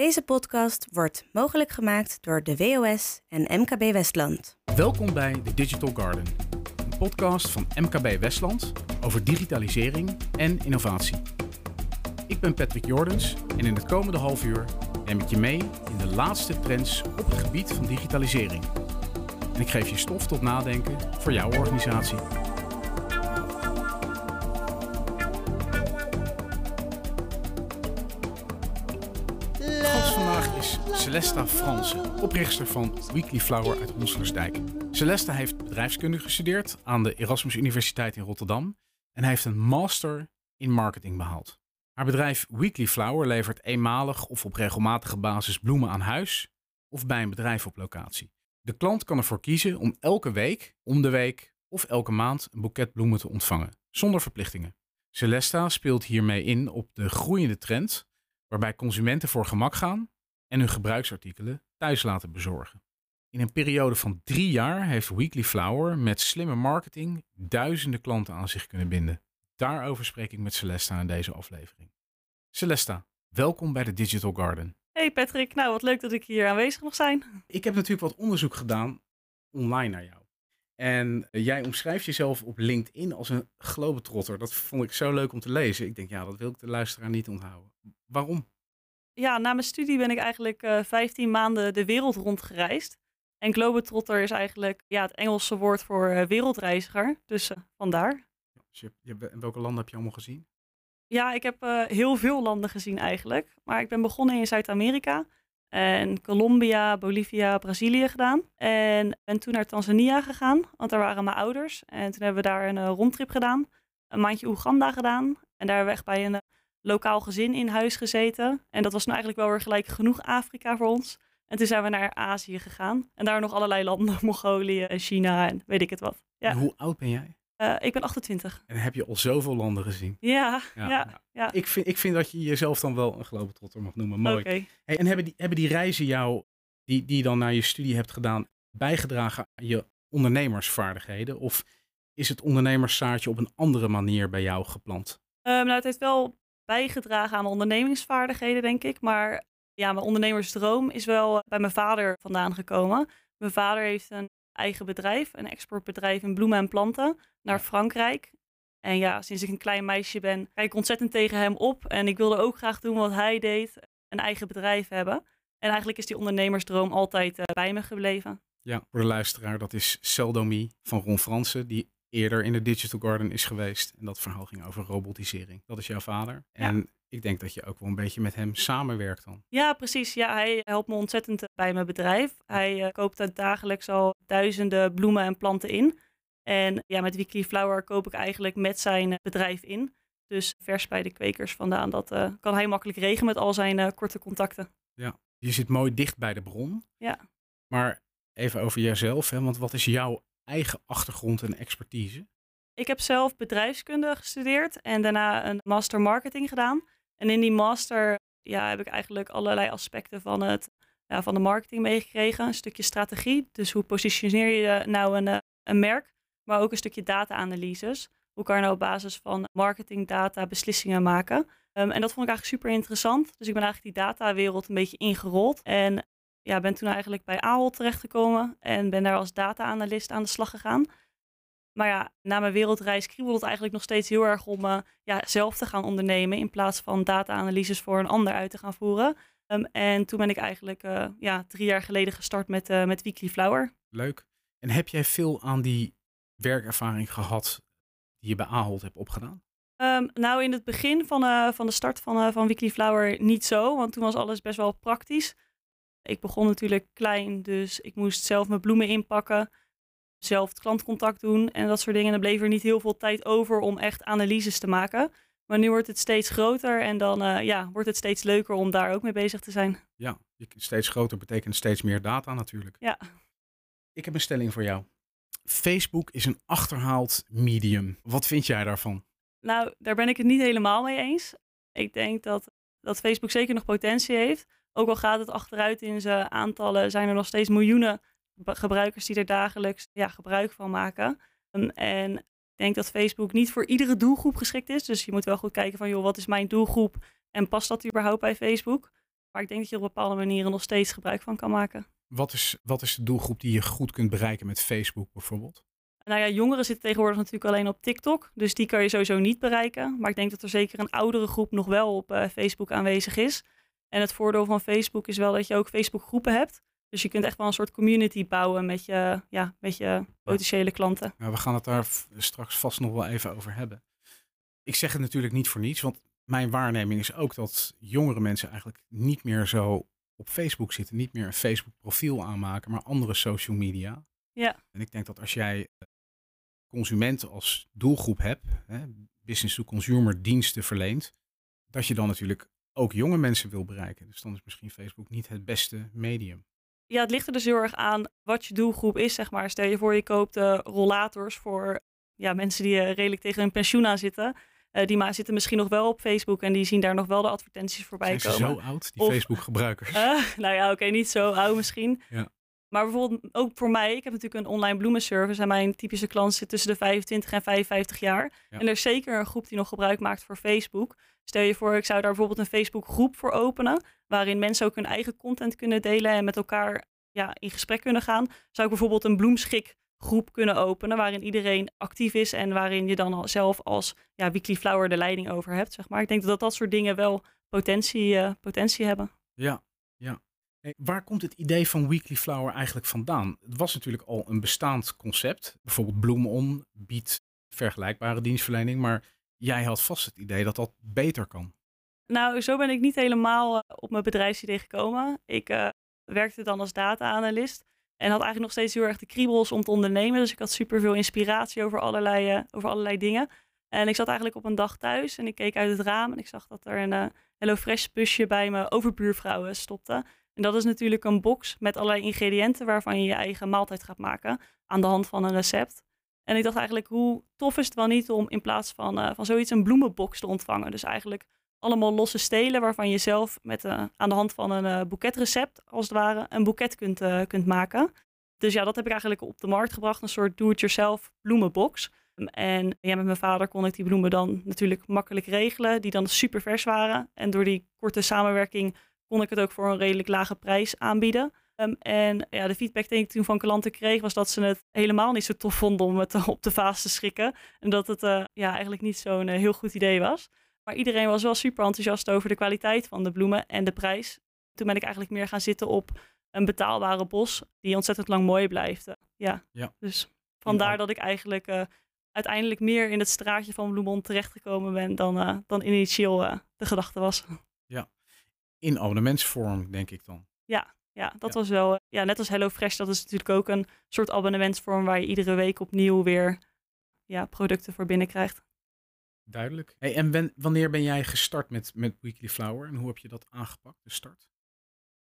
Deze podcast wordt mogelijk gemaakt door de WOS en MKB Westland. Welkom bij The Digital Garden, een podcast van MKB Westland over digitalisering en innovatie. Ik ben Patrick Jordens en in het komende half uur neem ik je mee in de laatste trends op het gebied van digitalisering. En ik geef je stof tot nadenken voor jouw organisatie. Celesta Fransen, oprichter van Weekly Flower uit Honselersdijk. Celesta heeft bedrijfskunde gestudeerd aan de Erasmus Universiteit in Rotterdam en heeft een master in marketing behaald. Haar bedrijf Weekly Flower levert eenmalig of op regelmatige basis bloemen aan huis of bij een bedrijf op locatie. De klant kan ervoor kiezen om elke week, om de week of elke maand een boeket bloemen te ontvangen, zonder verplichtingen. Celesta speelt hiermee in op de groeiende trend waarbij consumenten voor gemak gaan en hun gebruiksartikelen thuis laten bezorgen. In een periode van drie jaar heeft Weekly Flower met slimme marketing duizenden klanten aan zich kunnen binden. Daarover spreek ik met Celesta in deze aflevering. Celesta, welkom bij de Digital Garden. Hey Patrick, nou wat leuk dat ik hier aanwezig mag zijn. Ik heb natuurlijk wat onderzoek gedaan online naar jou. En eh, jij omschrijft jezelf op LinkedIn als een globetrotter. Dat vond ik zo leuk om te lezen. Ik denk, ja, dat wil ik de luisteraar niet onthouden. Waarom? Ja, na mijn studie ben ik eigenlijk uh, 15 maanden de wereld rondgereisd. En globetrotter is eigenlijk ja, het Engelse woord voor uh, wereldreiziger. Dus uh, vandaar. Dus je, welke landen heb je allemaal gezien? Ja, ik heb heel veel landen gezien eigenlijk. Maar ik ben begonnen in Zuid-Amerika. En Colombia, Bolivia, Brazilië gedaan. En ben toen naar Tanzania gegaan, want daar waren mijn ouders. En toen hebben we daar een rondtrip gedaan. Een maandje Oeganda gedaan. En daar hebben we echt bij een lokaal gezin in huis gezeten. En dat was nou eigenlijk wel weer gelijk genoeg Afrika voor ons. En toen zijn we naar Azië gegaan. En daar nog allerlei landen, Mongolië, China en weet ik het wat. Ja. En hoe oud ben jij? Uh, ik ben 28. En heb je al zoveel landen gezien? Ja, ja, ja. ja. Ik, vind, ik vind dat je jezelf dan wel een globetrotter mag noemen. Mooi. Okay. Hey, en hebben die, hebben die reizen jou, die, die je dan naar je studie hebt gedaan, bijgedragen aan je ondernemersvaardigheden? Of is het ondernemerszaadje op een andere manier bij jou geplant? Um, nou, het heeft wel bijgedragen aan mijn ondernemingsvaardigheden, denk ik. Maar ja, mijn ondernemersdroom is wel bij mijn vader vandaan gekomen. Mijn vader heeft een eigen bedrijf, een exportbedrijf in bloemen en planten, naar Frankrijk. En ja, sinds ik een klein meisje ben, kijk ik ontzettend tegen hem op. En ik wilde ook graag doen wat hij deed, een eigen bedrijf hebben. En eigenlijk is die ondernemersdroom altijd uh, bij me gebleven. Ja, voor de luisteraar, dat is Seldomie van Ron Fransen, die eerder in de Digital Garden is geweest. En dat verhaal ging over robotisering. Dat is jouw vader. Ja. En ik denk dat je ook wel een beetje met hem samenwerkt dan. Ja, precies. Ja, hij helpt me ontzettend bij mijn bedrijf. Hij uh, koopt er dagelijks al duizenden bloemen en planten in. En ja, met Weekly Flower koop ik eigenlijk met zijn bedrijf in. Dus vers bij de kwekers vandaan. Dat uh, kan hij makkelijk regelen met al zijn uh, korte contacten. Ja, je zit mooi dicht bij de bron. Ja. Maar even over jezelf, hè? want wat is jouw eigen achtergrond en expertise? Ik heb zelf bedrijfskunde gestudeerd en daarna een master marketing gedaan. En in die master ja, heb ik eigenlijk allerlei aspecten van, het, ja, van de marketing meegekregen. Een stukje strategie, dus hoe positioneer je nou een, een merk, maar ook een stukje data-analyses. Hoe kan je nou op basis van marketingdata beslissingen maken? Um, en dat vond ik eigenlijk super interessant. Dus ik ben eigenlijk die datawereld een beetje ingerold. En ja, ben toen eigenlijk bij AOL terechtgekomen en ben daar als data-analyst aan de slag gegaan. Maar ja, na mijn wereldreis kriebelde het eigenlijk nog steeds heel erg om uh, ja, zelf te gaan ondernemen in plaats van data-analyses voor een ander uit te gaan voeren. Um, en toen ben ik eigenlijk uh, ja, drie jaar geleden gestart met, uh, met Weekly Flower. Leuk. En heb jij veel aan die werkervaring gehad die je bij Ahold hebt opgedaan? Um, nou, in het begin van, van de start van, van Weekly Flower niet zo, want toen was alles best wel praktisch. Ik begon natuurlijk klein, dus ik moest zelf mijn bloemen inpakken, zelf het klantcontact doen en dat soort dingen. En er bleef er niet heel veel tijd over om echt analyses te maken. Maar nu wordt het steeds groter en dan uh, ja, wordt het steeds leuker om daar ook mee bezig te zijn. Ja, steeds groter betekent steeds meer data natuurlijk. Ja. Ik heb een stelling voor jou. Facebook is een achterhaald medium. Wat vind jij daarvan? Nou, daar ben ik het niet helemaal mee eens. Ik denk dat, dat Facebook zeker nog potentie heeft. Ook al gaat het achteruit in zijn aantallen, zijn er nog steeds miljoenen gebruikers die er dagelijks ja, gebruik van maken. Um, en ik denk dat Facebook niet voor iedere doelgroep geschikt is. Dus je moet wel goed kijken van, joh, wat is mijn doelgroep en past dat überhaupt bij Facebook? Maar ik denk dat je op bepaalde manieren nog steeds gebruik van kan maken. Wat is, wat is de doelgroep die je goed kunt bereiken met Facebook bijvoorbeeld? Nou ja, jongeren zitten tegenwoordig natuurlijk alleen op TikTok. Dus die kan je sowieso niet bereiken. Maar ik denk dat er zeker een oudere groep nog wel op uh, Facebook aanwezig is. En het voordeel van Facebook is wel dat je ook Facebook groepen hebt. Dus je kunt echt wel een soort community bouwen met je, ja, met je potentiële klanten. Nou, we gaan het daar straks vast nog wel even over hebben. Ik zeg het natuurlijk niet voor niets, want mijn waarneming is ook dat jongere mensen eigenlijk niet meer zo op Facebook zitten. Niet meer een Facebook profiel aanmaken, maar andere social media. Ja. En ik denk dat als jij eh, consumenten als doelgroep hebt, hè, business to consumer diensten verleent, dat je dan natuurlijk ook jonge mensen wil bereiken. Dus dan is misschien Facebook niet het beste medium. Ja, het ligt er dus heel erg aan wat je doelgroep is, zeg maar. Stel je voor, je koopt uh, rollators voor ja, mensen die uh, redelijk tegen hun pensioen aan zitten. Uh, die maar zitten misschien nog wel op Facebook en die zien daar nog wel de advertenties voorbij Zijn komen. zo oud, die Facebook-gebruikers? nou ja, oké, niet zo oud misschien. Ja. Maar bijvoorbeeld ook voor mij, ik heb natuurlijk een online bloemenservice en mijn typische klant zit tussen de 25 en 55 jaar. Ja. En er is zeker een groep die nog gebruik maakt voor Facebook. Stel je voor, ik zou daar bijvoorbeeld een Facebook groep voor openen, waarin mensen ook hun eigen content kunnen delen en met elkaar ja, in gesprek kunnen gaan. Zou ik bijvoorbeeld een bloemschik groep kunnen openen, waarin iedereen actief is en waarin je dan zelf als ja, Weekly Flower de leiding over hebt. Zeg maar. Ik denk dat dat soort dingen wel potentie, uh, potentie hebben. Ja, ja. Waar komt het idee van Weekly Flower eigenlijk vandaan? Het was natuurlijk al een bestaand concept. Bijvoorbeeld Bloemon biedt vergelijkbare dienstverlening, maar jij had vast het idee dat dat beter kan. Nou, zo ben ik niet helemaal uh, op mijn bedrijfsidee gekomen. Ik uh, werkte dan als data-analyst en had eigenlijk nog steeds heel erg de kriebels om te ondernemen. Dus ik had super veel inspiratie over allerlei, uh, over allerlei dingen. En ik zat eigenlijk op een dag thuis en ik keek uit het raam en ik zag dat er een uh, HelloFresh busje bij mijn overbuurvrouw stopte. En dat is natuurlijk een box met allerlei ingrediënten waarvan je je eigen maaltijd gaat maken aan de hand van een recept. En ik dacht eigenlijk, hoe tof is het wel niet om in plaats van, uh, van zoiets een bloemenbox te ontvangen. Dus eigenlijk allemaal losse stelen waarvan je zelf met, uh, aan de hand van een uh, boeketrecept, als het ware, een boeket kunt, kunt maken. Dus ja, dat heb ik eigenlijk op de markt gebracht, een soort do-it-yourself bloemenbox. En ja, met mijn vader kon ik die bloemen dan natuurlijk makkelijk regelen, die dan super vers waren. En door die korte samenwerking kon ik het ook voor een redelijk lage prijs aanbieden. Um, en ja, de feedback die ik toen van klanten kreeg, was dat ze het helemaal niet zo tof vonden om het op de vaas te schikken. En dat het uh, ja, eigenlijk niet zo'n uh, heel goed idee was. Maar iedereen was wel super enthousiast over de kwaliteit van de bloemen en de prijs. Toen ben ik eigenlijk meer gaan zitten op een betaalbare bos die ontzettend lang mooi blijft. Uh, ja. ja. Dus vandaar dat ik eigenlijk uh, uiteindelijk meer in het straatje van Bloemont terechtgekomen ben dan, dan initieel de gedachte was. Ja, in abonnementsvorm denk ik dan. Ja, ja dat ja. was wel, ja, net als HelloFresh, dat is natuurlijk ook een soort abonnementsvorm waar je iedere week opnieuw weer ja, producten voor binnenkrijgt. Duidelijk. Hey, en ben, wanneer ben jij gestart met, met Weekly Flower en hoe heb je dat aangepakt, de start?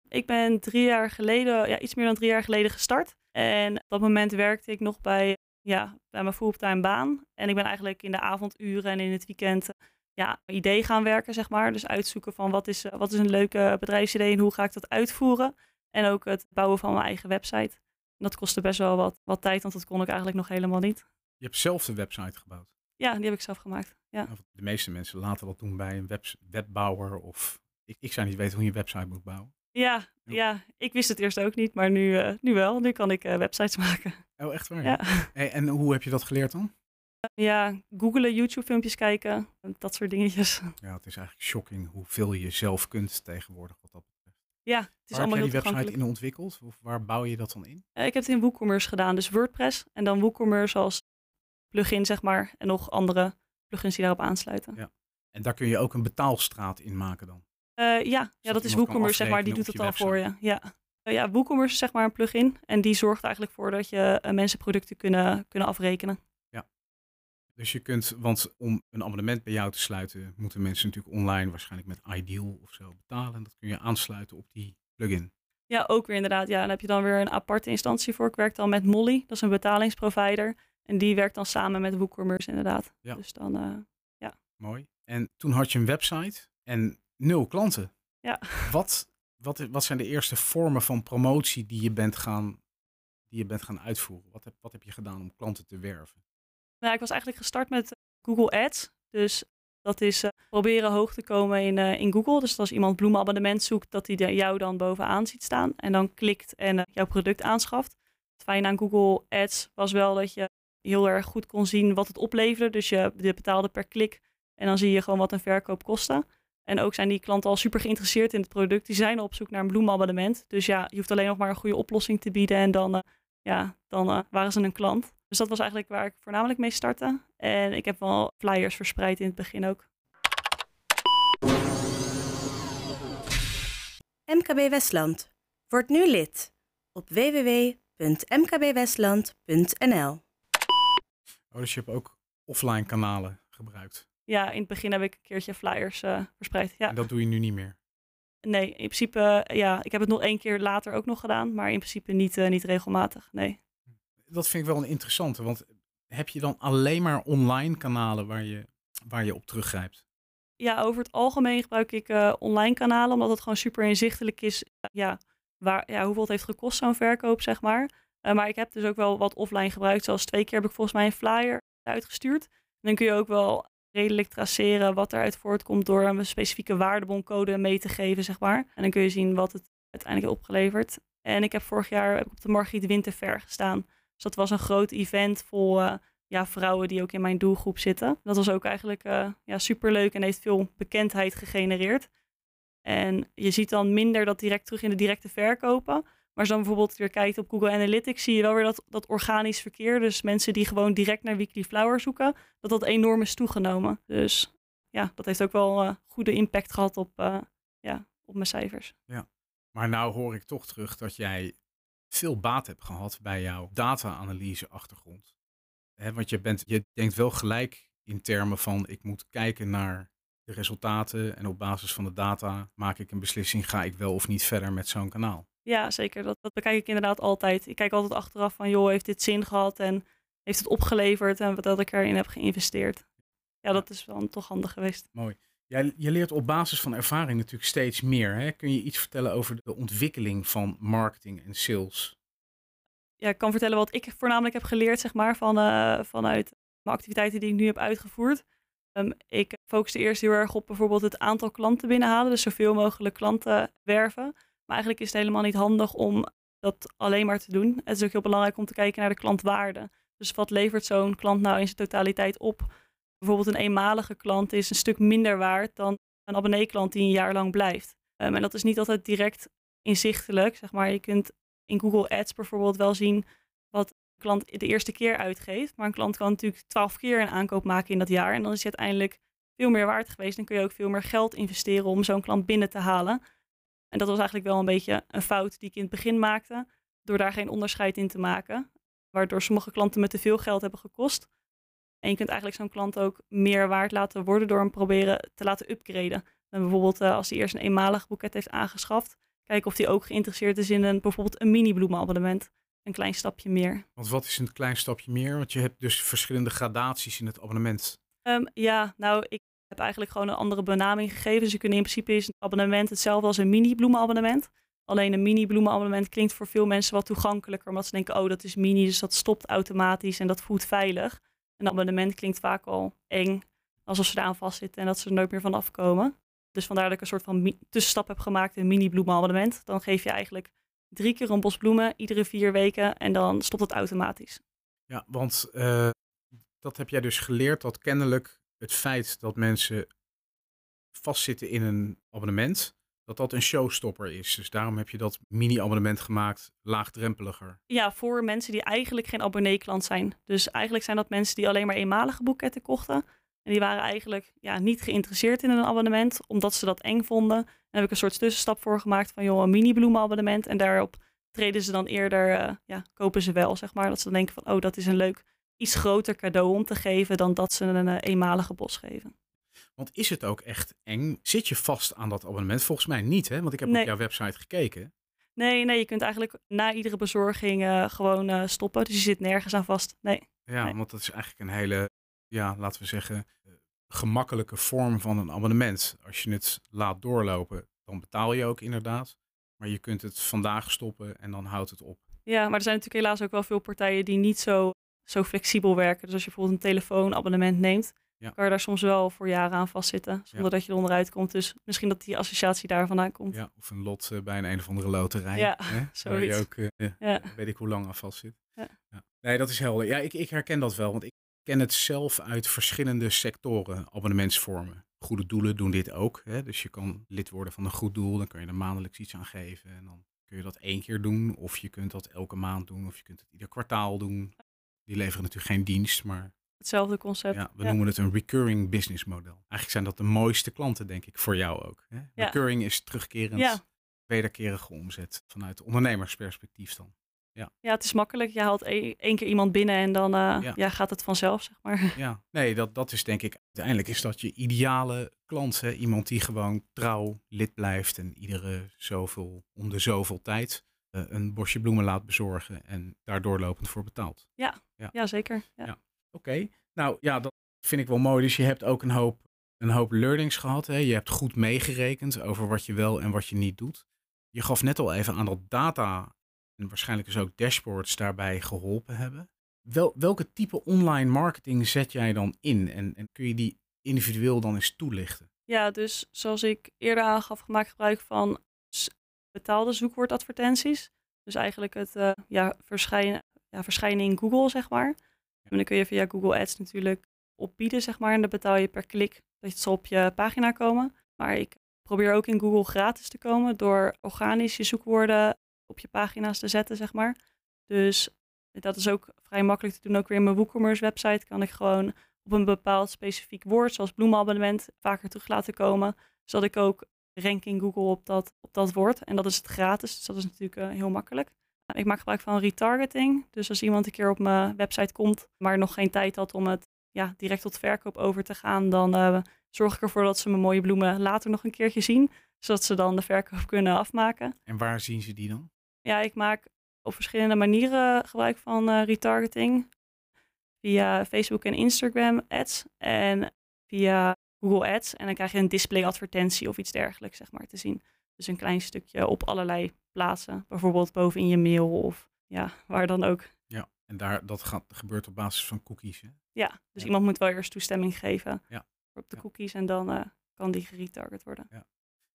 Ik ben drie jaar geleden, ja, iets meer dan drie jaar geleden gestart. En op dat moment werkte ik nog bij, ja, bij mijn fulltime baan. En ik ben eigenlijk in de avonduren en in het weekend ja, idee gaan werken, zeg maar. Dus uitzoeken van wat is, wat is een leuke bedrijfsidee en hoe ga ik dat uitvoeren. En ook het bouwen van mijn eigen website. En dat kostte best wel wat, wat tijd, want dat kon ik eigenlijk nog helemaal niet. Je hebt zelf de website gebouwd? Ja, die heb ik zelf gemaakt. Ja. De meeste mensen laten dat doen bij een web, webbouwer of... Ik, ik zou niet weten hoe je een website moet bouwen. Ja, ja, ik wist het eerst ook niet, maar nu, uh, nu wel. Nu kan ik uh, websites maken. Oh, echt waar? Ja. Hey, en hoe heb je dat geleerd dan? Ja, googelen, YouTube-filmpjes kijken, dat soort dingetjes. Ja, het is eigenlijk shocking hoeveel je zelf kunt tegenwoordig wat dat. Ja, het is waar allemaal heb heel die website in ontwikkeld? Of waar bouw je dat dan in? Uh, ik heb het in WooCommerce gedaan, dus WordPress en dan WooCommerce als plugin, zeg maar. En nog andere plugins die daarop aansluiten. Ja. En daar kun je ook een betaalstraat in maken dan? Uh, ja, ja, dat is WooCommerce, zeg maar. Die doet het al voor je. Ja. Uh, ja, WooCommerce is zeg maar een plugin. En die zorgt eigenlijk voor dat je mensen producten kunnen, kunnen afrekenen. Dus je kunt, want om een abonnement bij jou te sluiten, moeten mensen natuurlijk online, waarschijnlijk met Ideal of zo, betalen. En dat kun je aansluiten op die plugin. Ja, ook weer inderdaad. Ja, dan heb je dan weer een aparte instantie voor. Ik werk dan met Molly, dat is een betalingsprovider. En die werkt dan samen met WooCommerce inderdaad. Ja. Dus dan, uh, ja. Mooi. En toen had je een website en nul klanten. Ja. Wat, wat, wat zijn de eerste vormen van promotie die je bent gaan, die je bent gaan uitvoeren? Wat heb, wat heb je gedaan om klanten te werven? Nou, ik was eigenlijk gestart met Google Ads. Dus Dat is proberen hoog te komen in, in Google. Dus als iemand bloemenabonnement zoekt, dat hij jou dan bovenaan ziet staan. En dan klikt en jouw product aanschaft. Het fijne aan Google Ads was wel dat je heel erg goed kon zien wat het opleverde. Dus je, betaalde per klik en dan zie je gewoon wat een verkoop kostte. En ook zijn die klanten al super geïnteresseerd in het product. Die zijn op zoek naar een bloemabonnement. Dus ja, je hoeft alleen nog maar een goede oplossing te bieden. En dan, ja, dan waren ze een klant. Dus dat was eigenlijk waar ik voornamelijk mee startte. En ik heb wel flyers verspreid in het begin ook. MKB Westland. Word nu lid op www.mkbwestland.nl. Oh, dus je hebt ook offline kanalen gebruikt? Ja, in het begin heb ik een keertje flyers uh, verspreid. Ja. En dat doe je nu niet meer? Nee, in principe, ja, ik heb het nog één keer later ook nog gedaan, maar in principe niet, uh, niet regelmatig, nee. Dat vind ik wel een interessante, want heb je dan alleen maar online kanalen waar je, waar je op teruggrijpt? Ja, over het algemeen gebruik ik uh, online kanalen, omdat het gewoon super inzichtelijk is, ja, waar, ja, hoeveel het heeft gekost zo'n verkoop, zeg maar. maar ik heb dus ook wel wat offline gebruikt, zoals twee keer heb ik volgens mij een flyer uitgestuurd. Dan kun je ook wel redelijk traceren wat eruit voortkomt door een specifieke waardeboncode mee te geven, zeg maar. En dan kun je zien wat het uiteindelijk heeft opgeleverd. En ik heb vorig jaar heb ik op de Margriet Winterver gestaan. Dus dat was een groot event vol uh, ja, vrouwen die ook in mijn doelgroep zitten. Dat was ook eigenlijk uh, ja, superleuk en heeft veel bekendheid gegenereerd. En je ziet dan minder dat direct terug in de directe verkopen. Maar als dan bijvoorbeeld weer kijkt op Google Analytics, zie je wel weer dat, dat organisch verkeer, dus mensen die gewoon direct naar Weekly Flower zoeken, dat dat enorm is toegenomen. Dus ja, dat heeft ook wel uh, goede impact gehad op, ja, op mijn cijfers. Ja, maar nou hoor ik toch terug dat jij veel baat hebt gehad bij jouw data-analyse achtergrond. want je, bent, je denkt wel gelijk in termen van ik moet kijken naar de resultaten en op basis van de data maak ik een beslissing, ga ik wel of niet verder met zo'n kanaal. Ja, zeker. Dat, dat bekijk ik inderdaad altijd. Ik kijk altijd achteraf van, joh, heeft dit zin gehad en heeft het opgeleverd en wat dat ik erin heb geïnvesteerd. Ja, dat is dan toch handig geweest. Mooi. Jij, je leert op basis van ervaring natuurlijk steeds meer. Hè? Kun je iets vertellen over de ontwikkeling van marketing en sales? Ja, ik kan vertellen wat ik voornamelijk heb geleerd, zeg maar, van, uh, vanuit mijn activiteiten die ik nu heb uitgevoerd. Um, ik focuste eerst heel erg op bijvoorbeeld het aantal klanten binnenhalen, dus zoveel mogelijk klanten werven. Maar eigenlijk is het helemaal niet handig om dat alleen maar te doen. Het is ook heel belangrijk om te kijken naar de klantwaarde. Dus wat levert zo'n klant nou in zijn totaliteit op? Bijvoorbeeld een eenmalige klant is een stuk minder waard dan een abonneeklant die een jaar lang blijft. Um, en dat is niet altijd direct inzichtelijk. Zeg maar. Je kunt in Google Ads bijvoorbeeld wel zien wat een klant de eerste keer uitgeeft. Maar een klant kan natuurlijk twaalf keer een aankoop maken in dat jaar. En dan is hij uiteindelijk veel meer waard geweest. Dan kun je ook veel meer geld investeren om zo'n klant binnen te halen. En dat was eigenlijk wel een beetje een fout die ik in het begin maakte, door daar geen onderscheid in te maken, waardoor sommige klanten me te veel geld hebben gekost. En je kunt eigenlijk zo'n klant ook meer waard laten worden door hem proberen te laten upgraden. En bijvoorbeeld uh, als hij eerst een eenmalig boeket heeft aangeschaft, kijken of hij ook geïnteresseerd is in een, bijvoorbeeld een mini bloemenabonnement. Een klein stapje meer. Want wat is een klein stapje meer? Want je hebt dus verschillende gradaties in het abonnement. Um, ja, nou, ik heb eigenlijk gewoon een andere benaming gegeven. Dus je kunt in principe is een abonnement hetzelfde als een mini bloemenabonnement. Alleen een mini bloemenabonnement klinkt voor veel mensen wat toegankelijker. Omdat ze denken, oh dat is mini, dus dat stopt automatisch en dat voelt veilig. Een abonnement klinkt vaak al eng, alsof ze eraan vastzitten en dat ze er nooit meer van afkomen. Dus vandaar dat ik een soort van tussenstap heb gemaakt, een mini bloemenabonnement. Dan geef je eigenlijk drie keer een bos bloemen, iedere vier weken en dan stopt het automatisch. Ja, want uh, dat heb jij dus geleerd dat kennelijk het feit dat mensen vastzitten in een abonnement, dat dat een showstopper is. Dus daarom heb je dat mini-abonnement gemaakt, laagdrempeliger. Ja, voor mensen die eigenlijk geen abonnee-klant zijn. Dus eigenlijk zijn dat mensen die alleen maar eenmalige boeketten kochten. En die waren eigenlijk ja, niet geïnteresseerd in een abonnement, omdat ze dat eng vonden. En daar heb ik een soort tussenstap voor gemaakt van joh, een mini-bloemenabonnement. En daarop treden ze dan eerder, uh, ja, kopen ze wel, zeg maar. Dat ze denken van, oh, dat is een leuk iets groter cadeau om te geven dan dat ze een eh, eenmalige bos geven. Want is het ook echt eng? Zit je vast aan dat abonnement? Volgens mij niet, hè? Want ik heb op jouw website gekeken. Nee, nee, je kunt eigenlijk na iedere bezorging uh, gewoon uh, stoppen. Dus je zit nergens aan vast. Nee. Ja, want dat is eigenlijk een hele, ja, laten we zeggen, gemakkelijke vorm van een abonnement. Als je het laat doorlopen, dan betaal je ook inderdaad. Maar je kunt het vandaag stoppen en dan houdt het op. Ja, maar er zijn natuurlijk helaas ook wel veel partijen die niet zo zo flexibel werken. Dus als je bijvoorbeeld een telefoonabonnement neemt, Ja. kan je daar soms wel voor jaren aan vastzitten, zonder dat je er onderuit komt. Dus misschien dat die associatie daar vandaan komt. Ja, of een lot eh, bij een een of andere loterij. Ja, hè? Waar je ook, eh, Ja. weet ik hoe lang aan vast zit. Ja. Nee, dat is helder. Ja, ik, ik herken dat wel, want ik ken het zelf uit verschillende sectoren, abonnementsvormen. Goede doelen doen dit ook. Hè? Dus je kan lid worden van een goed doel, dan kan je er maandelijks iets aan geven. En dan kun je dat één keer doen, of je kunt dat elke maand doen, of je kunt het ieder kwartaal doen. Die leveren natuurlijk geen dienst, maar Hetzelfde concept. ja, we Ja. noemen het een recurring business model. Eigenlijk zijn dat de mooiste klanten, denk ik, voor jou ook. Hè? Ja. Recurring is terugkerend, Ja. wederkerige omzet vanuit ondernemersperspectief dan. Ja, het is makkelijk. Je haalt e- één keer iemand binnen en dan eh, Ja. ja. gaat het vanzelf, zeg maar. Ja, nee, dat, dat is denk ik, uiteindelijk is dat je ideale klant. Hè? Iemand die gewoon trouw lid blijft en iedere zoveel, om de zoveel tijd eh, een bosje bloemen laat bezorgen en daar doorlopend voor betaalt. Ja, zeker. Ja. Ja. Oké, nou ja, dat vind ik wel mooi. Dus je hebt ook een hoop, een hoop learnings gehad. Hè? Je hebt goed meegerekend over wat je wel en wat je niet doet. Je gaf net al even aan dat data en waarschijnlijk dus ook dashboards daarbij geholpen hebben. Wel, welke type online marketing zet jij dan in? En, en kun je die individueel dan eens toelichten? Ja, dus zoals ik eerder aangaf, gemaakt gebruik van betaalde zoekwoordadvertenties. Dus eigenlijk het eh, ja, verschijnen, ja, verschijnen in Google, zeg maar. En dan kun je via Google Ads natuurlijk opbieden, zeg maar. En dan betaal je per klik dat ze op je pagina komen. Maar ik probeer ook in Google gratis te komen door organisch je zoekwoorden op je pagina's te zetten, zeg maar. Dus dat is ook vrij makkelijk te doen. Ook weer in mijn WooCommerce website kan ik gewoon op een bepaald specifiek woord, zoals bloemenabonnement, vaker terug laten komen. Zodat ik ook rank in Google op dat, op dat woord. En dat is het gratis, dus dat is natuurlijk eh, heel makkelijk. Ik maak gebruik van retargeting. Dus als iemand een keer op mijn website komt, maar nog geen tijd had om het ja, direct tot verkoop over te gaan, dan uh, zorg ik ervoor dat ze mijn mooie bloemen later nog een keertje zien. Zodat ze dan de verkoop kunnen afmaken. En waar zien ze die dan? Ja, ik maak op verschillende manieren gebruik van uh, retargeting. Via Facebook en Instagram ads en via Google Ads. En dan krijg je een display advertentie of iets dergelijks, zeg maar, te zien. Dus een klein stukje op allerlei plaatsen. Bijvoorbeeld boven in je mail of ja, waar dan ook. Ja, en daar, dat gaat, gebeurt op basis van cookies. Hè? Ja, dus Ja. iemand moet wel eerst toestemming geven Ja. op de Ja. cookies en dan uh, kan die geretarget worden.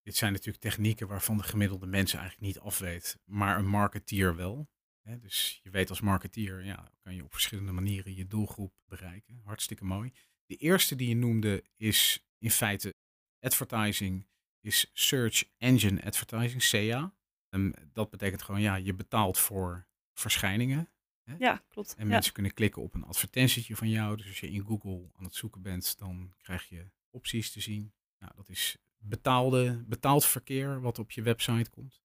Dit zijn natuurlijk technieken waarvan de gemiddelde mensen eigenlijk niet afweet, maar een marketeer wel. Hè, dus je weet als marketeer, ja, kan je op verschillende manieren je doelgroep bereiken. Hartstikke mooi. De eerste die je noemde is in feite advertising, is Search Engine Advertising, SEA. En dat betekent gewoon, ja, je betaalt voor verschijningen. Ja, klopt. En ja. mensen kunnen klikken op een advertentietje van jou. Dus als je in Google aan het zoeken bent, dan krijg je opties te zien. Nou, dat is betaalde, betaald verkeer wat op je website komt.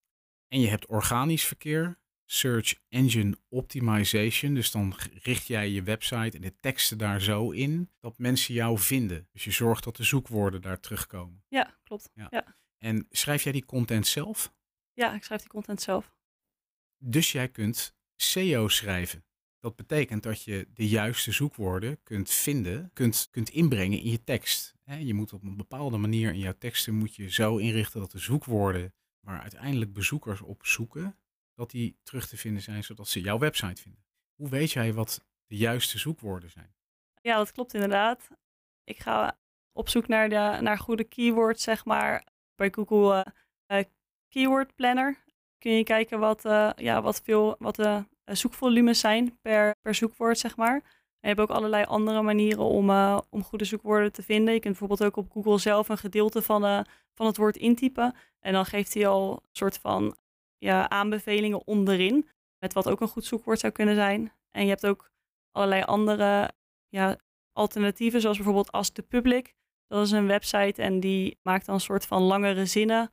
En je hebt organisch verkeer, Search Engine Optimization. Dus dan richt jij je website en de teksten daar zo in dat mensen jou vinden. Dus je zorgt dat de zoekwoorden daar terugkomen. Ja, klopt. Ja. Ja. En schrijf jij die content zelf? ja, ik schrijf die content zelf. Dus jij kunt SEO schrijven. Dat betekent dat je de juiste zoekwoorden kunt vinden, kunt, kunt inbrengen in je tekst. Je moet op een bepaalde manier in jouw teksten moet je zo inrichten dat de zoekwoorden waar uiteindelijk bezoekers op zoeken, dat die terug te vinden zijn, zodat ze jouw website vinden. Hoe weet jij wat de juiste zoekwoorden zijn? Ja, dat klopt inderdaad. Ik ga op zoek naar, de, naar goede keywords, zeg maar. Bij Google eh, eh, Keyword Planner kun je kijken wat, eh, ja, wat, veel, wat de zoekvolumes zijn per, per zoekwoord, zeg maar. En je hebt ook allerlei andere manieren om, om goede zoekwoorden te vinden. Je kunt bijvoorbeeld ook op Google zelf een gedeelte van, van het woord intypen. En dan geeft hij al een soort van ja, aanbevelingen onderin. Met wat ook een goed zoekwoord zou kunnen zijn. En je hebt ook allerlei andere ja, alternatieven, zoals bijvoorbeeld Ask the Public. Dat is een website en die maakt dan een soort van langere zinnen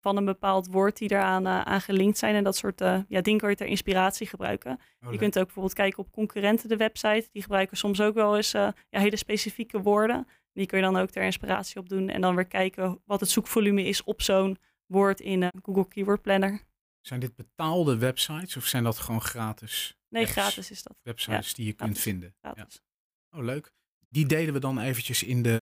van een bepaald woord die daaraan uh, aan gelinkt zijn. En dat soort uh, ja, dingen kan je ter inspiratie gebruiken. Oh, je kunt ook bijvoorbeeld kijken op concurrenten de website. Die gebruiken soms ook wel eens uh, ja, hele specifieke woorden. Die kun je dan ook ter inspiratie op doen. En dan weer kijken wat het zoekvolume is op zo'n woord in Google Keyword Planner. Zijn dit betaalde websites of zijn dat gewoon gratis? Nee, apps, gratis is dat. Websites ja, die je gratis, kunt vinden. Gratis. Ja. Oh, leuk. Die delen we dan eventjes in de,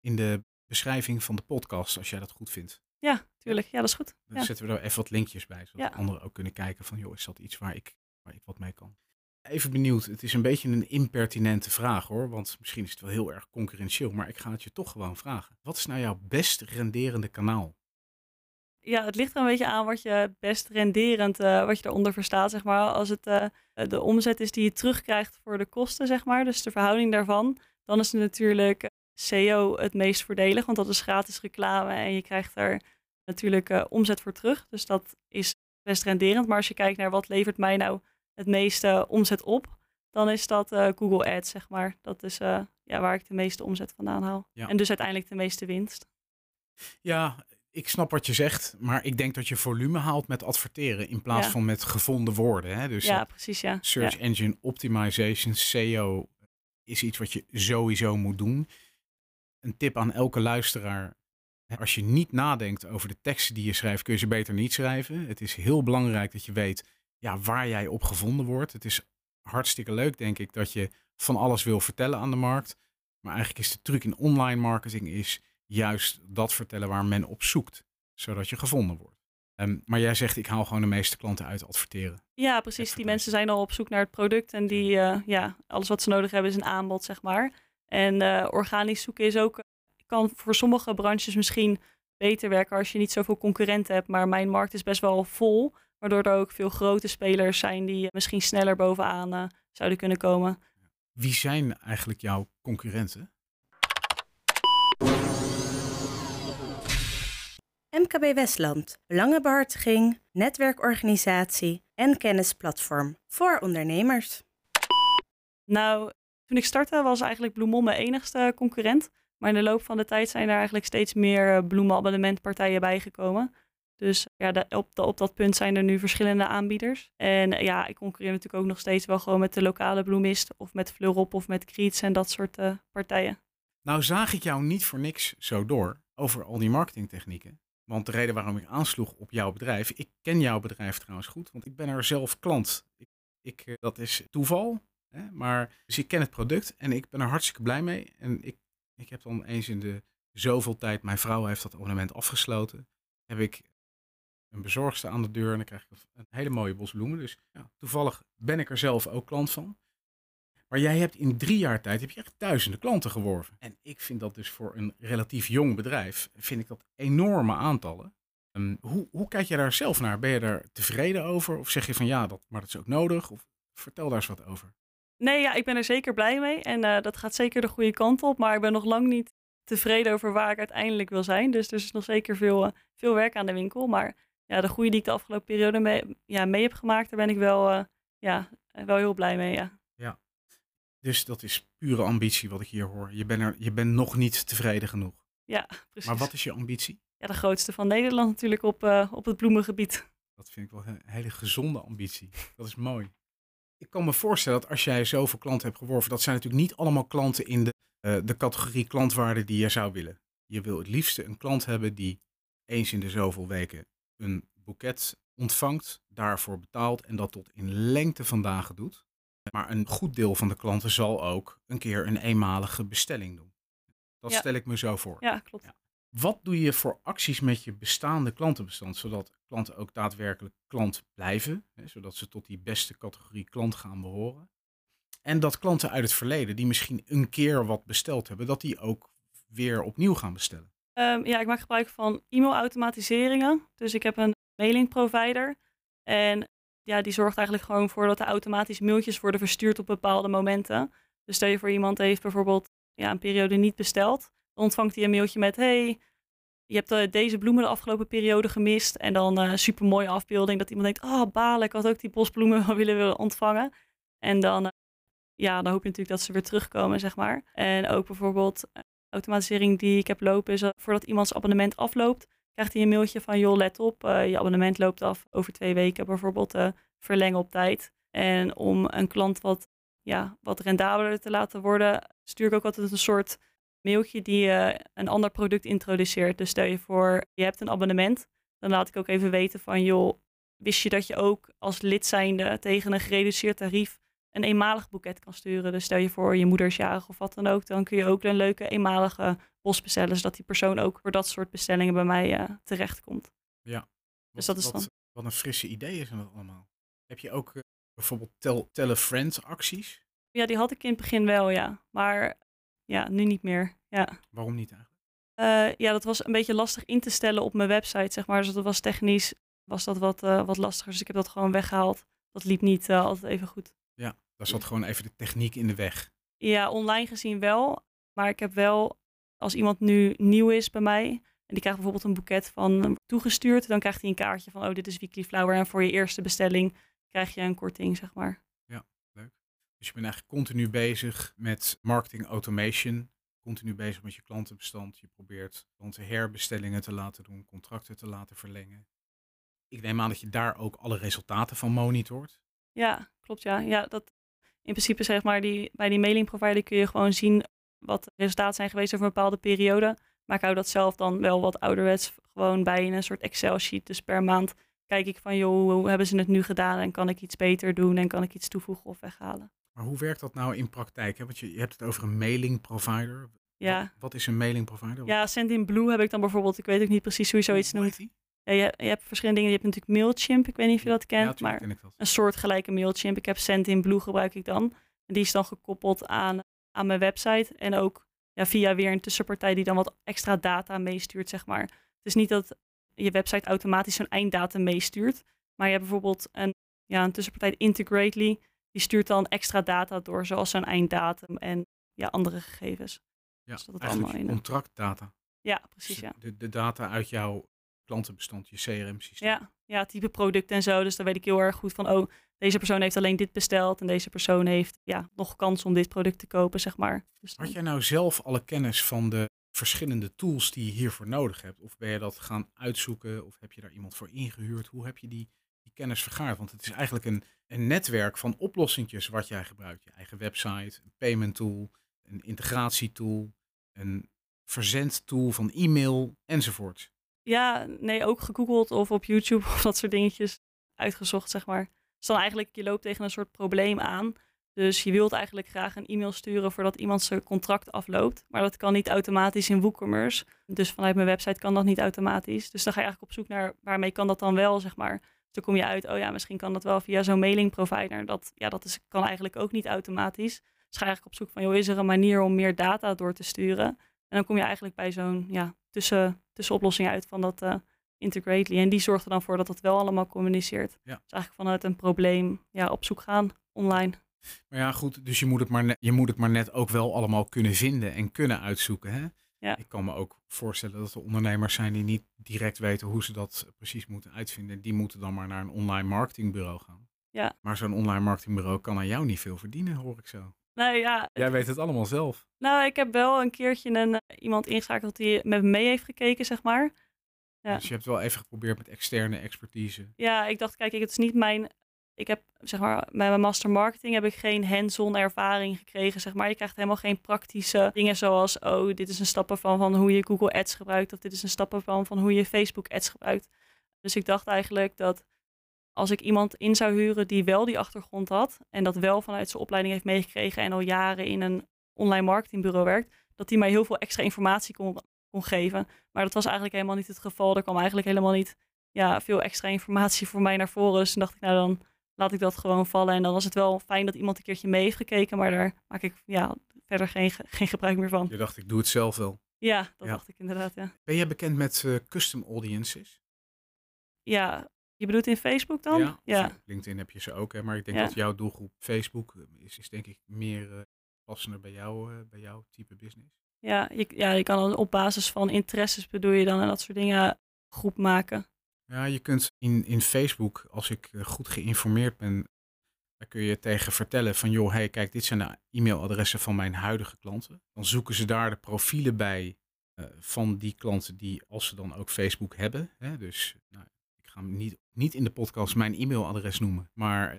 in de beschrijving van de podcast, als jij dat goed vindt. Ja, tuurlijk. Ja, dat is goed. Dan ja. zetten we er even wat linkjes bij, zodat anderen ook kunnen kijken van, joh, is dat iets waar ik, waar ik wat mee kan? Even benieuwd, het is een beetje een impertinente vraag hoor, want misschien is het wel heel erg concurrentieel, maar ik ga het je toch gewoon vragen. Wat is nou jouw best renderende kanaal? Ja, het ligt er een beetje aan wat je best renderend, uh, wat je eronder verstaat, zeg maar. Als het uh, de omzet is die je terugkrijgt voor de kosten, zeg maar, dus de verhouding daarvan, dan is het natuurlijk SEO het meest voordelig, want dat is gratis reclame en je krijgt er natuurlijk uh, omzet voor terug. Dus dat is best renderend. Maar als je kijkt naar wat levert mij nou het meeste omzet op, dan is dat Google Ads, zeg maar. Dat is ja, waar ik de meeste omzet vandaan haal. Ja. En dus uiteindelijk de meeste winst. Ja, ik snap wat je zegt, maar ik denk dat je volume haalt met adverteren in plaats ja. van met gevonden woorden. Hè? Dus ja, precies, ja. Search Engine Optimization, SEO, is iets wat je sowieso moet doen. Een tip aan elke luisteraar. Als je niet nadenkt over de teksten die je schrijft, kun je ze beter niet schrijven. Het is heel belangrijk dat je weet ja, waar jij op gevonden wordt. Het is hartstikke leuk, denk ik, dat je van alles wil vertellen aan de markt. Maar eigenlijk is de truc in online marketing is juist dat vertellen waar men op zoekt, zodat je gevonden wordt. Um, maar jij zegt, ik haal gewoon de meeste klanten uit adverteren. Ja, precies. Die mensen zijn al op zoek naar het product en die, uh, ja, alles wat ze nodig hebben is een aanbod, zeg maar. En uh, organisch zoeken is ook, kan voor sommige branches misschien beter werken als je niet zoveel concurrenten hebt. Maar mijn markt is best wel vol, waardoor er ook veel grote spelers zijn die misschien sneller bovenaan uh, zouden kunnen komen. Wie zijn eigenlijk jouw concurrenten? MKB Westland, belangenbehartiging, netwerkorganisatie en kennisplatform voor ondernemers. Nou, toen ik startte was eigenlijk Bloemon mijn enigste concurrent. Maar in de loop van de tijd zijn er eigenlijk steeds meer bloemenabonnementpartijen bijgekomen. Dus ja, de, op, de, op dat punt zijn er nu verschillende aanbieders. En ja, ik concurreer natuurlijk ook nog steeds wel gewoon met de lokale bloemist of met Fleurop of met Kriets en dat soort uh, partijen. Nou zag ik jou niet voor niks zo door over al die marketingtechnieken. Want de reden waarom ik aansloeg op jouw bedrijf, ik ken jouw bedrijf trouwens goed, want ik ben er zelf klant. Ik, ik, dat is toeval, hè? maar dus ik ken het product en ik ben er hartstikke blij mee. En ik, ik heb dan eens in de zoveel tijd, mijn vrouw heeft dat abonnement afgesloten, heb ik een bezorgste aan de deur en dan krijg ik een hele mooie bos bloemen. Dus ja, toevallig ben ik er zelf ook klant van. Maar jij hebt in drie jaar tijd heb je echt duizenden klanten geworven. En ik vind dat dus voor een relatief jong bedrijf, vind ik dat enorme aantallen. Um, hoe, hoe kijk je daar zelf naar? Ben je daar tevreden over? Of zeg je van ja, dat, maar dat is ook nodig? Of vertel daar eens wat over. Nee, ja, ik ben er zeker blij mee. En uh, dat gaat zeker de goede kant op. Maar ik ben nog lang niet tevreden over waar ik uiteindelijk wil zijn. Dus er is nog zeker veel, uh, veel werk aan de winkel. Maar ja, de groei die ik de afgelopen periode mee, ja, mee heb gemaakt, daar ben ik wel, uh, ja, wel heel blij mee. Ja. Dus dat is pure ambitie wat ik hier hoor. Je bent, er, je bent nog niet tevreden genoeg. Ja, precies. Maar wat is je ambitie? Ja, de grootste van Nederland natuurlijk op, uh, op het bloemengebied. Dat vind ik wel een hele gezonde ambitie. Dat is mooi. Ik kan me voorstellen dat als jij zoveel klanten hebt geworven, dat zijn natuurlijk niet allemaal klanten in de, uh, de categorie klantwaarde die je zou willen. Je wil het liefste een klant hebben die eens in de zoveel weken een boeket ontvangt, daarvoor betaalt en dat tot in lengte van dagen doet. Maar een goed deel van de klanten zal ook een keer een eenmalige bestelling doen. Dat Ja. stel ik me zo voor. Ja, klopt. Ja. Wat doe je voor acties met je bestaande klantenbestand, zodat klanten ook daadwerkelijk klant blijven, hè, zodat ze tot die beste categorie klant gaan behoren? En dat klanten uit het verleden, die misschien een keer wat besteld hebben, dat die ook weer opnieuw gaan bestellen. Ehm, ja, ik maak gebruik van e-mailautomatiseringen. Dus ik heb een mailing provider. En ja, die zorgt eigenlijk gewoon voor dat er automatisch mailtjes worden verstuurd op bepaalde momenten. Dus stel je voor iemand heeft bijvoorbeeld ja, een periode niet besteld. Dan ontvangt hij een mailtje met: Hey, je hebt eh, deze bloemen de afgelopen periode gemist. En dan een super mooie afbeelding dat iemand denkt: Oh, balen, ik had ook die bosbloemen willen, willen ontvangen. En dan, eh, ja, dan hoop je natuurlijk dat ze weer terugkomen, zeg maar. En ook bijvoorbeeld eh, automatisering die ik heb lopen is dat voordat iemand zijn abonnement afloopt, krijgt hij een mailtje van: Joh, let op, eh, je abonnement loopt af over twee weken, bijvoorbeeld eh, verlengen op tijd. En om een klant wat, ja, wat rendabeler te laten worden, stuur ik ook altijd een soort mailtje die eh, een ander product introduceert. Dus stel je voor, je hebt een abonnement, dan laat ik ook even weten van: Joh, wist je dat je ook als lid zijnde tegen een gereduceerd tarief een eenmalig boeket kan sturen. Dus stel je voor je moeder is jarig of wat dan ook, dan kun je ook een leuke eenmalige bos bestellen, zodat die persoon ook voor dat soort bestellingen bij mij uh, terechtkomt. Ja. Dus dat is wat, dan- Wat een frisse idee is dat allemaal. Heb je ook eh, bijvoorbeeld tel, tell a friend acties? Ja, die had ik in het begin wel, ja. Maar ja, nu niet meer. Ja. Waarom niet eigenlijk? Uh, ja, dat was een beetje lastig in te stellen op mijn website, zeg maar. Dus dat was technisch was dat wat, wat lastiger. Dus ik heb dat gewoon weggehaald. Dat liep niet altijd even goed. Ja, daar zat gewoon even de techniek in de weg. Ja, online gezien wel. Maar ik heb wel, als iemand nu nieuw is bij mij... en die krijgt bijvoorbeeld een boeket van toegestuurd... dan krijgt hij een kaartje van, oh, dit is Weekly Flower... en voor je eerste bestelling krijg je een korting, zeg maar. Ja, leuk. Dus je bent eigenlijk continu bezig met marketing automation continu bezig met je klantenbestand. Je probeert klanten herbestellingen te laten doen, contracten te laten verlengen. Ik neem aan dat je daar ook alle resultaten van monitort. Ja, klopt ja. Ja, dat in principe zeg maar die, bij die mailing provider kun je gewoon zien wat de resultaten zijn geweest over een bepaalde periode. Maar ik hou dat zelf dan wel wat ouderwets gewoon bij in een soort Excel sheet. Dus per maand kijk ik van joh, hoe hebben ze het nu gedaan en kan ik iets beter doen en kan ik iets toevoegen of weghalen. Maar hoe werkt dat nou in praktijk? Hè? Want je, je hebt het over een mailing provider. Ja. Wat, wat is een mailing provider? Ja, Sendinblue heb ik dan bijvoorbeeld. Ik weet ook niet precies hoe je zoiets noemt. Je, je, hebt verschillende dingen. Je hebt natuurlijk Mailchimp. Ik weet niet of je dat kent. Ja, maar ken een soort gelijke Mailchimp. Ik heb Sendinblue gebruik ik dan. En die is dan gekoppeld aan, aan mijn website. En ook ja, via weer een tussenpartij die dan wat extra data meestuurt, zeg maar. Het is niet dat je website automatisch zo'n einddatum meestuurt. Maar je hebt bijvoorbeeld een, ja, een tussenpartij, Integrately. Die stuurt dan extra data door, zoals zo'n einddatum en ja, andere gegevens. Ja, Dus dat het allemaal in- contractdata. Ja, precies, Dus ja. De, de data uit jouw klantenbestand, je CRM-systeem. Ja, ja, type product en zo. Dus dan weet ik heel erg goed van, oh, deze persoon heeft alleen dit besteld en deze persoon heeft ja, nog kans om dit product te kopen, zeg maar. Dus dan- Had jij nou zelf alle kennis van de verschillende tools die je hiervoor nodig hebt? Of ben je dat gaan uitzoeken? Of heb je daar iemand voor ingehuurd? Hoe heb je die, die kennis vergaard? Want het is eigenlijk een, een netwerk van oplossingjes wat jij gebruikt. Je eigen website, een payment tool, een integratietool, een verzendtool van e-mail enzovoort. Ja, nee, ook gegoogeld of op YouTube of dat soort dingetjes uitgezocht, zeg maar. Dus dan eigenlijk, je loopt tegen een soort probleem aan. Dus je wilt eigenlijk graag een e-mail sturen voordat iemand zijn contract afloopt. Maar dat kan niet automatisch in WooCommerce. Dus vanuit mijn website kan dat niet automatisch. Dus dan ga je eigenlijk op zoek naar waarmee kan dat dan wel, zeg maar. Dus dan kom je uit, oh ja, misschien kan dat wel via zo'n mailing provider. Dat, ja, dat is, kan eigenlijk ook niet automatisch. Dus ga je eigenlijk op zoek van, joh, is er een manier om meer data door te sturen? En dan kom je eigenlijk bij zo'n ja, tussen, tussenoplossing uit van dat eh Integrately. En die zorgt er dan voor dat het wel allemaal communiceert. Ja. Dus eigenlijk vanuit een probleem ja, op zoek gaan online. Maar ja, goed, dus je moet, het maar net, je moet het maar net ook wel allemaal kunnen vinden en kunnen uitzoeken. Hè? Ja. Ik kan me ook voorstellen dat er ondernemers zijn die niet direct weten hoe ze dat precies moeten uitvinden. Die moeten dan maar naar een online marketingbureau gaan. Ja. Maar zo'n online marketingbureau kan aan jou niet veel verdienen, hoor ik zo. Nou ja, Jij weet het allemaal zelf. nou, ik heb wel een keertje een, eh, iemand ingeschakeld die met me mee heeft gekeken, zeg maar. Ja. Dus je hebt wel even geprobeerd met externe expertise. Ja, ik dacht, kijk, ik- het is niet mijn. Ik heb, zeg maar, bij mijn master marketing heb ik geen hands-on ervaring gekregen, zeg maar. Je krijgt helemaal geen praktische dingen zoals, oh, dit is een stappenplan van hoe je Google Ads gebruikt, of dit is een stappenplan van hoe je Facebook Ads gebruikt. Dus ik dacht eigenlijk dat als ik iemand in zou huren die wel die achtergrond had en dat wel vanuit zijn opleiding heeft meegekregen en al jaren in een online marketingbureau werkt, dat die mij heel veel extra informatie kon, kon geven. Maar dat was eigenlijk helemaal niet het geval. Er kwam eigenlijk helemaal niet ja, veel extra informatie voor mij naar voren. Dus toen dacht ik, nou dan laat ik dat gewoon vallen. En dan was het wel fijn dat iemand een keertje mee heeft gekeken, maar daar maak ik ja, verder geen, ge- geen gebruik meer van. Je dacht, ik doe het zelf wel. Ja, dat Ja. dacht ik inderdaad, ja. Ben jij bekend met eh, custom audiences? Ja, je bedoelt in Facebook dan? Ja, ja. LinkedIn heb je ze ook, hè? maar ik denk Ja. dat jouw doelgroep Facebook eh, is, is denk ik meer eh, passender bij jou, eh, bij jouw type business. Ja, je, ja, je kan dan op basis van interesses bedoel je dan en dat soort dingen groep maken. Ja, je kunt in, in Facebook, als ik eh, goed geïnformeerd ben, dan kun je tegen vertellen van joh, hey, kijk, dit zijn de e-mailadressen van mijn huidige klanten. Dan zoeken ze daar de profielen bij eh, van die klanten die, als ze dan ook Facebook hebben. Hè, dus nou, ga hem niet, niet in de podcast mijn e-mailadres noemen, maar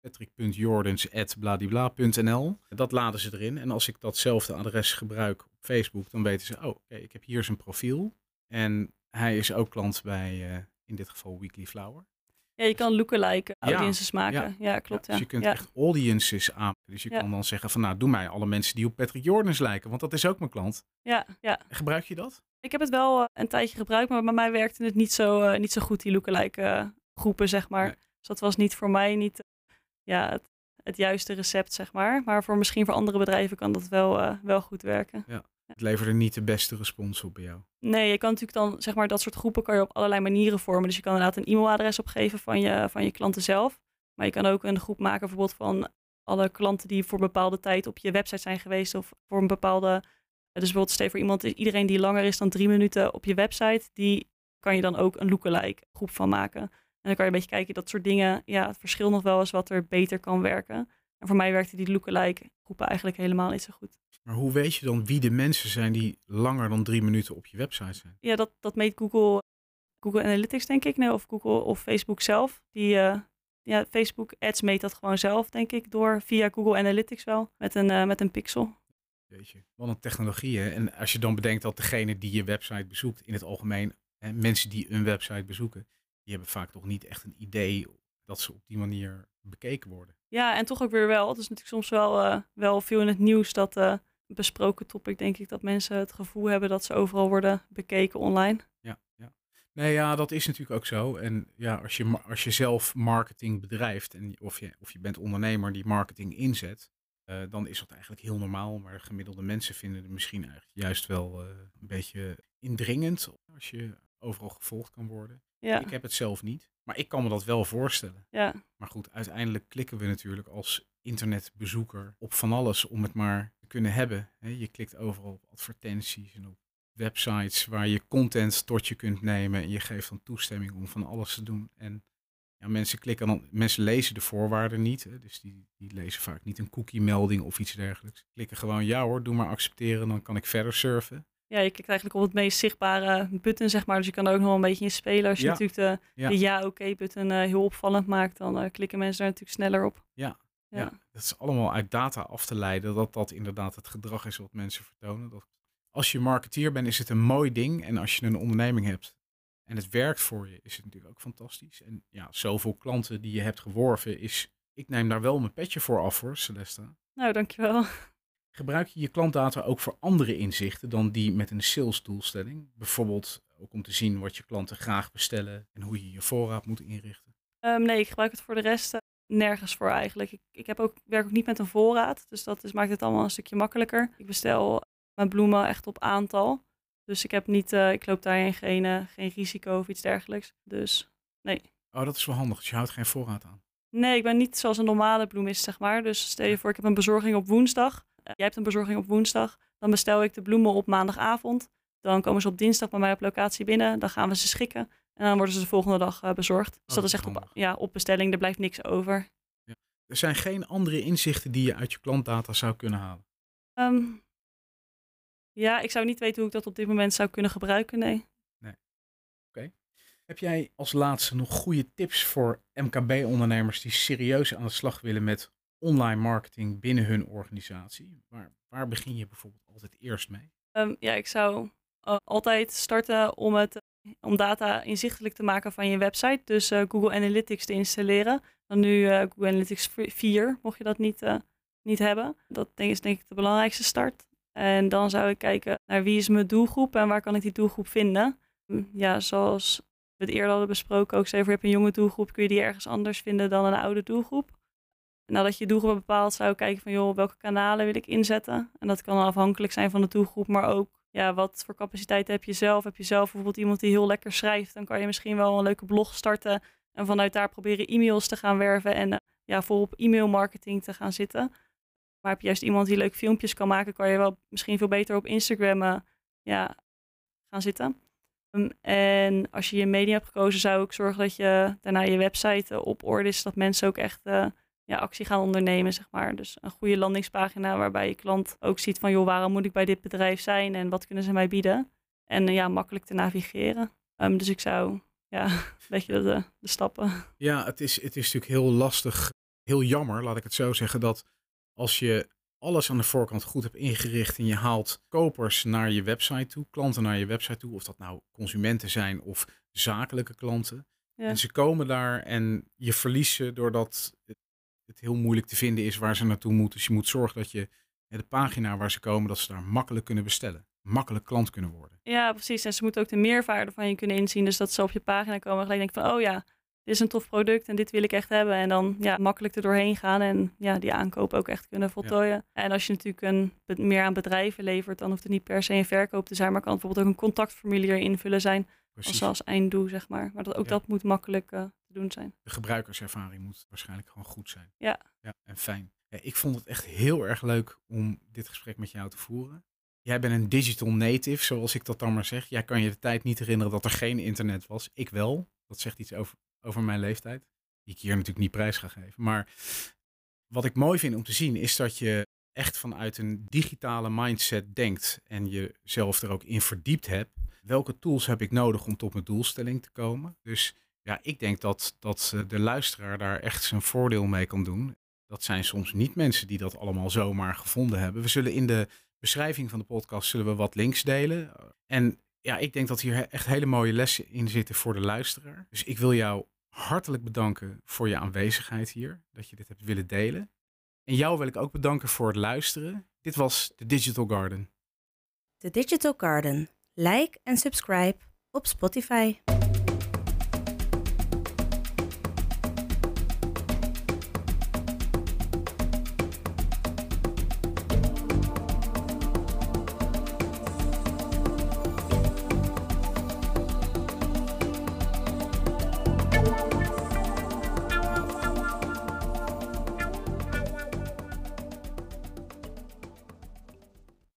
patrick.jordens.bladibla.nl. Dat laden ze erin. En als ik datzelfde adres gebruik op Facebook, dan weten ze, oh, oké, ik heb hier zijn profiel. En hij is ook klant bij, eh, in dit geval Weekly Flower. Ja, je kan lookalike Ja, audiences maken. Ja, klopt. Ja, Dus je kunt echt audiences aan. Dus je kan dan zeggen van, nou, doe mij alle mensen die op Patrick Jordens lijken, want dat is ook mijn klant. Ja, ja. Gebruik je dat? Ik heb het wel eh, een tijdje gebruikt, maar bij mij werkte het niet zo, eh, niet zo goed, die lookalike eh, groepen, zeg maar. Nee. Dus dat was niet voor mij niet, ja, het, het juiste recept, zeg maar. Maar voor misschien voor andere bedrijven kan dat wel, wel goed werken. Ja. Het leverde niet de beste respons op bij jou. Nee, je kan natuurlijk dan, zeg maar, dat soort groepen kan je op allerlei manieren vormen. Dus je kan inderdaad een e-mailadres opgeven van je, van je klanten zelf. Maar je kan ook een groep maken bijvoorbeeld van alle klanten die voor een bepaalde tijd op je website zijn geweest. Of voor een bepaalde, dus bijvoorbeeld stel voor iemand, iedereen die langer is dan drie minuten op je website. Die kan je dan ook een lookalike groep van maken. En dan kan je een beetje kijken, dat soort dingen. Ja, het verschil nog wel eens wat er beter kan werken. En voor mij werkte die lookalike groepen eigenlijk helemaal niet zo goed. Maar hoe weet je dan wie de mensen zijn die langer dan drie minuten op je website zijn? Ja, dat, dat meet Google, Google Analytics, denk ik. Nee, of Google of Facebook zelf. Die, uh, ja, Facebook Ads meet dat gewoon zelf, denk ik, door via Google Analytics wel, met een, uh, met een pixel. Weet je, wat een technologie hè? En als je dan bedenkt dat degene die je website bezoekt, in het algemeen, hè, mensen die een website bezoeken, die hebben vaak toch niet echt een idee dat ze op die manier bekeken worden. Ja, en toch ook weer wel. Het is natuurlijk soms wel, uh, wel veel in het nieuws dat uh, besproken topic, denk ik, dat mensen het gevoel hebben dat ze overal worden bekeken online. Ja, ja. Nee, ja, dat is natuurlijk ook zo. En ja, als je, als je zelf marketing bedrijft, en of, je, of je bent ondernemer die marketing inzet, uh, dan is dat eigenlijk heel normaal. Maar gemiddelde mensen vinden het misschien eigenlijk juist wel een beetje indringend als je overal gevolgd kan worden. Ja. Ik heb het zelf niet, maar ik kan me dat wel voorstellen. Ja. Maar goed, uiteindelijk klikken we natuurlijk als internetbezoeker op van alles om het maar te kunnen hebben. Je klikt overal op advertenties en op websites waar je content tot je kunt nemen en je geeft dan toestemming om van alles te doen. En ja, mensen klikken dan, mensen lezen de voorwaarden niet, hè, dus die, die lezen vaak niet een cookie melding of iets dergelijks. Klikken gewoon ja hoor, doe maar accepteren, dan kan ik verder surfen ja, je klikt eigenlijk op het meest zichtbare button, zeg maar. Dus je kan er ook nog een beetje in spelen. Als je natuurlijk de ja, de ja oké button uh, heel opvallend maakt, dan uh, klikken mensen daar natuurlijk sneller op. Ja. ja. Ja. dat is allemaal uit data af te leiden dat dat inderdaad het gedrag is wat mensen vertonen. Dat als je marketeer bent, is het een mooi ding. En als je een onderneming hebt en het werkt voor je, is het natuurlijk ook fantastisch. En ja, zoveel klanten die je hebt geworven, is. Ik neem daar wel mijn petje voor af hoor, Celesta. Nou, dankjewel. Gebruik je je klantdata ook voor andere inzichten dan die met een sales doelstelling? Bijvoorbeeld ook om te zien wat je klanten graag bestellen en hoe je je voorraad moet inrichten? Um, nee, ik gebruik het voor de rest uh, nergens voor eigenlijk. Ik, ik heb ook, werk ook niet met een voorraad, dus dat is, maakt het allemaal een stukje makkelijker. Ik bestel mijn bloemen echt op aantal. Dus ik heb niet, uh, ik loop daarin geen, uh, geen risico of iets dergelijks. Dus nee. Oh, dat is wel handig. Dus je houdt geen voorraad aan. Nee, ik ben niet zoals een normale bloemist, zeg maar. Dus stel je voor, ik heb een bezorging op woensdag. jij hebt een bezorging op woensdag. Dan bestel ik de bloemen op maandagavond. Dan komen ze op dinsdag bij mij op locatie binnen. Dan gaan we ze schikken. En dan worden ze de volgende dag uh, bezorgd. Dus Oh, dat is echt op, ja, op bestelling. Er blijft niks over. Er zijn geen andere inzichten die je uit je klantdata zou kunnen halen. Um, ja, ik zou niet weten hoe ik dat op dit moment zou kunnen gebruiken, nee. Heb jij als laatste nog goede tips voor MKB-ondernemers die serieus aan de slag willen met online marketing binnen hun organisatie? Waar, waar begin je bijvoorbeeld altijd eerst mee? Um, ja, ik zou uh, altijd starten om, het, om data inzichtelijk te maken van je website. Dus uh, Google Analytics te installeren. Dan nu uh, Google Analytics 4, mocht je dat niet, niet hebben. Dat denk, is denk ik de belangrijkste start. En dan zou ik kijken naar wie is mijn doelgroep en waar kan ik die doelgroep vinden. Ja, zoals we het eerder hadden besproken, ook zeg je hebt een jonge doelgroep, kun je die ergens anders vinden dan een oude doelgroep. Nadat je doelgroep bepaalt, zou ik kijken van joh, welke kanalen wil ik inzetten. En dat kan afhankelijk zijn van de doelgroep, maar ook ja, wat voor capaciteit heb je zelf. Heb je zelf bijvoorbeeld iemand die heel lekker schrijft, dan kan je misschien wel een leuke blog starten en vanuit daar proberen e-mails te gaan werven en uh, ja, volop e-mail marketing te gaan zitten. Maar heb je juist iemand die leuk filmpjes kan maken, kan je wel misschien veel beter op Instagram uh, ja, gaan zitten. Um, en als je je media hebt gekozen, zou ik zorgen dat je daarna je website uh, op orde is, dat mensen ook echt uh, ja, actie gaan ondernemen, zeg maar. Dus een goede landingspagina waarbij je klant ook ziet van, joh, waarom moet ik bij dit bedrijf zijn en wat kunnen ze mij bieden? En ja, makkelijk te navigeren. Um, dus ik zou, ja, een beetje de, de stappen. Ja, het is, het is natuurlijk heel lastig, heel jammer, laat ik het zo zeggen, dat als je alles aan de voorkant goed hebt ingericht en je haalt kopers naar je website toe, klanten naar je website toe, of dat nou consumenten zijn of zakelijke klanten. Ja. En ze komen daar en je verliest ze doordat het, het, heel moeilijk te vinden is waar ze naartoe moeten. Dus je moet zorgen dat je de pagina waar ze komen, dat ze daar makkelijk kunnen bestellen. Makkelijk klant kunnen worden. Ja, precies. En ze moeten ook de meerwaarde van je kunnen inzien. Dus dat ze op je pagina komen en gelijk denken van, oh ja, dit is een tof product en dit wil ik echt hebben. En dan ja, makkelijk er doorheen gaan en ja, die aankoop ook echt kunnen voltooien. En als je natuurlijk een, meer aan bedrijven levert, dan hoeft het niet per se een verkoop te zijn, maar kan bijvoorbeeld ook een contactformulier invullen zijn als, als einddoel, zeg maar. Maar dat, ook dat moet makkelijk uh, te doen zijn. De gebruikerservaring moet waarschijnlijk gewoon goed zijn. Ja. Ja, en fijn. Ja, ik vond het echt heel erg leuk om dit gesprek met jou te voeren. Jij bent een digital native, zoals ik dat dan maar zeg. Jij kan je de tijd niet herinneren dat er geen internet was. Ik wel. Dat zegt iets over, over mijn leeftijd. Die ik hier natuurlijk niet prijs ga geven. Maar wat ik mooi vind om te zien is dat je echt vanuit een digitale mindset denkt en jezelf er ook in verdiept hebt. Welke tools heb ik nodig om tot mijn doelstelling te komen? Dus ja, ik denk dat, dat eh, de luisteraar daar echt zijn voordeel mee kan doen. Dat zijn soms niet mensen die dat allemaal zomaar gevonden hebben. We zullen in de beschrijving van de podcast zullen we wat links delen. En ja, ik denk dat hier echt hele mooie lessen in zitten voor de luisteraar. Dus ik wil jou hartelijk bedanken voor je aanwezigheid hier, dat je dit hebt willen delen. En jou wil ik ook bedanken voor het luisteren. Dit was de Digital Garden. The Digital Garden. Like en subscribe op Spotify.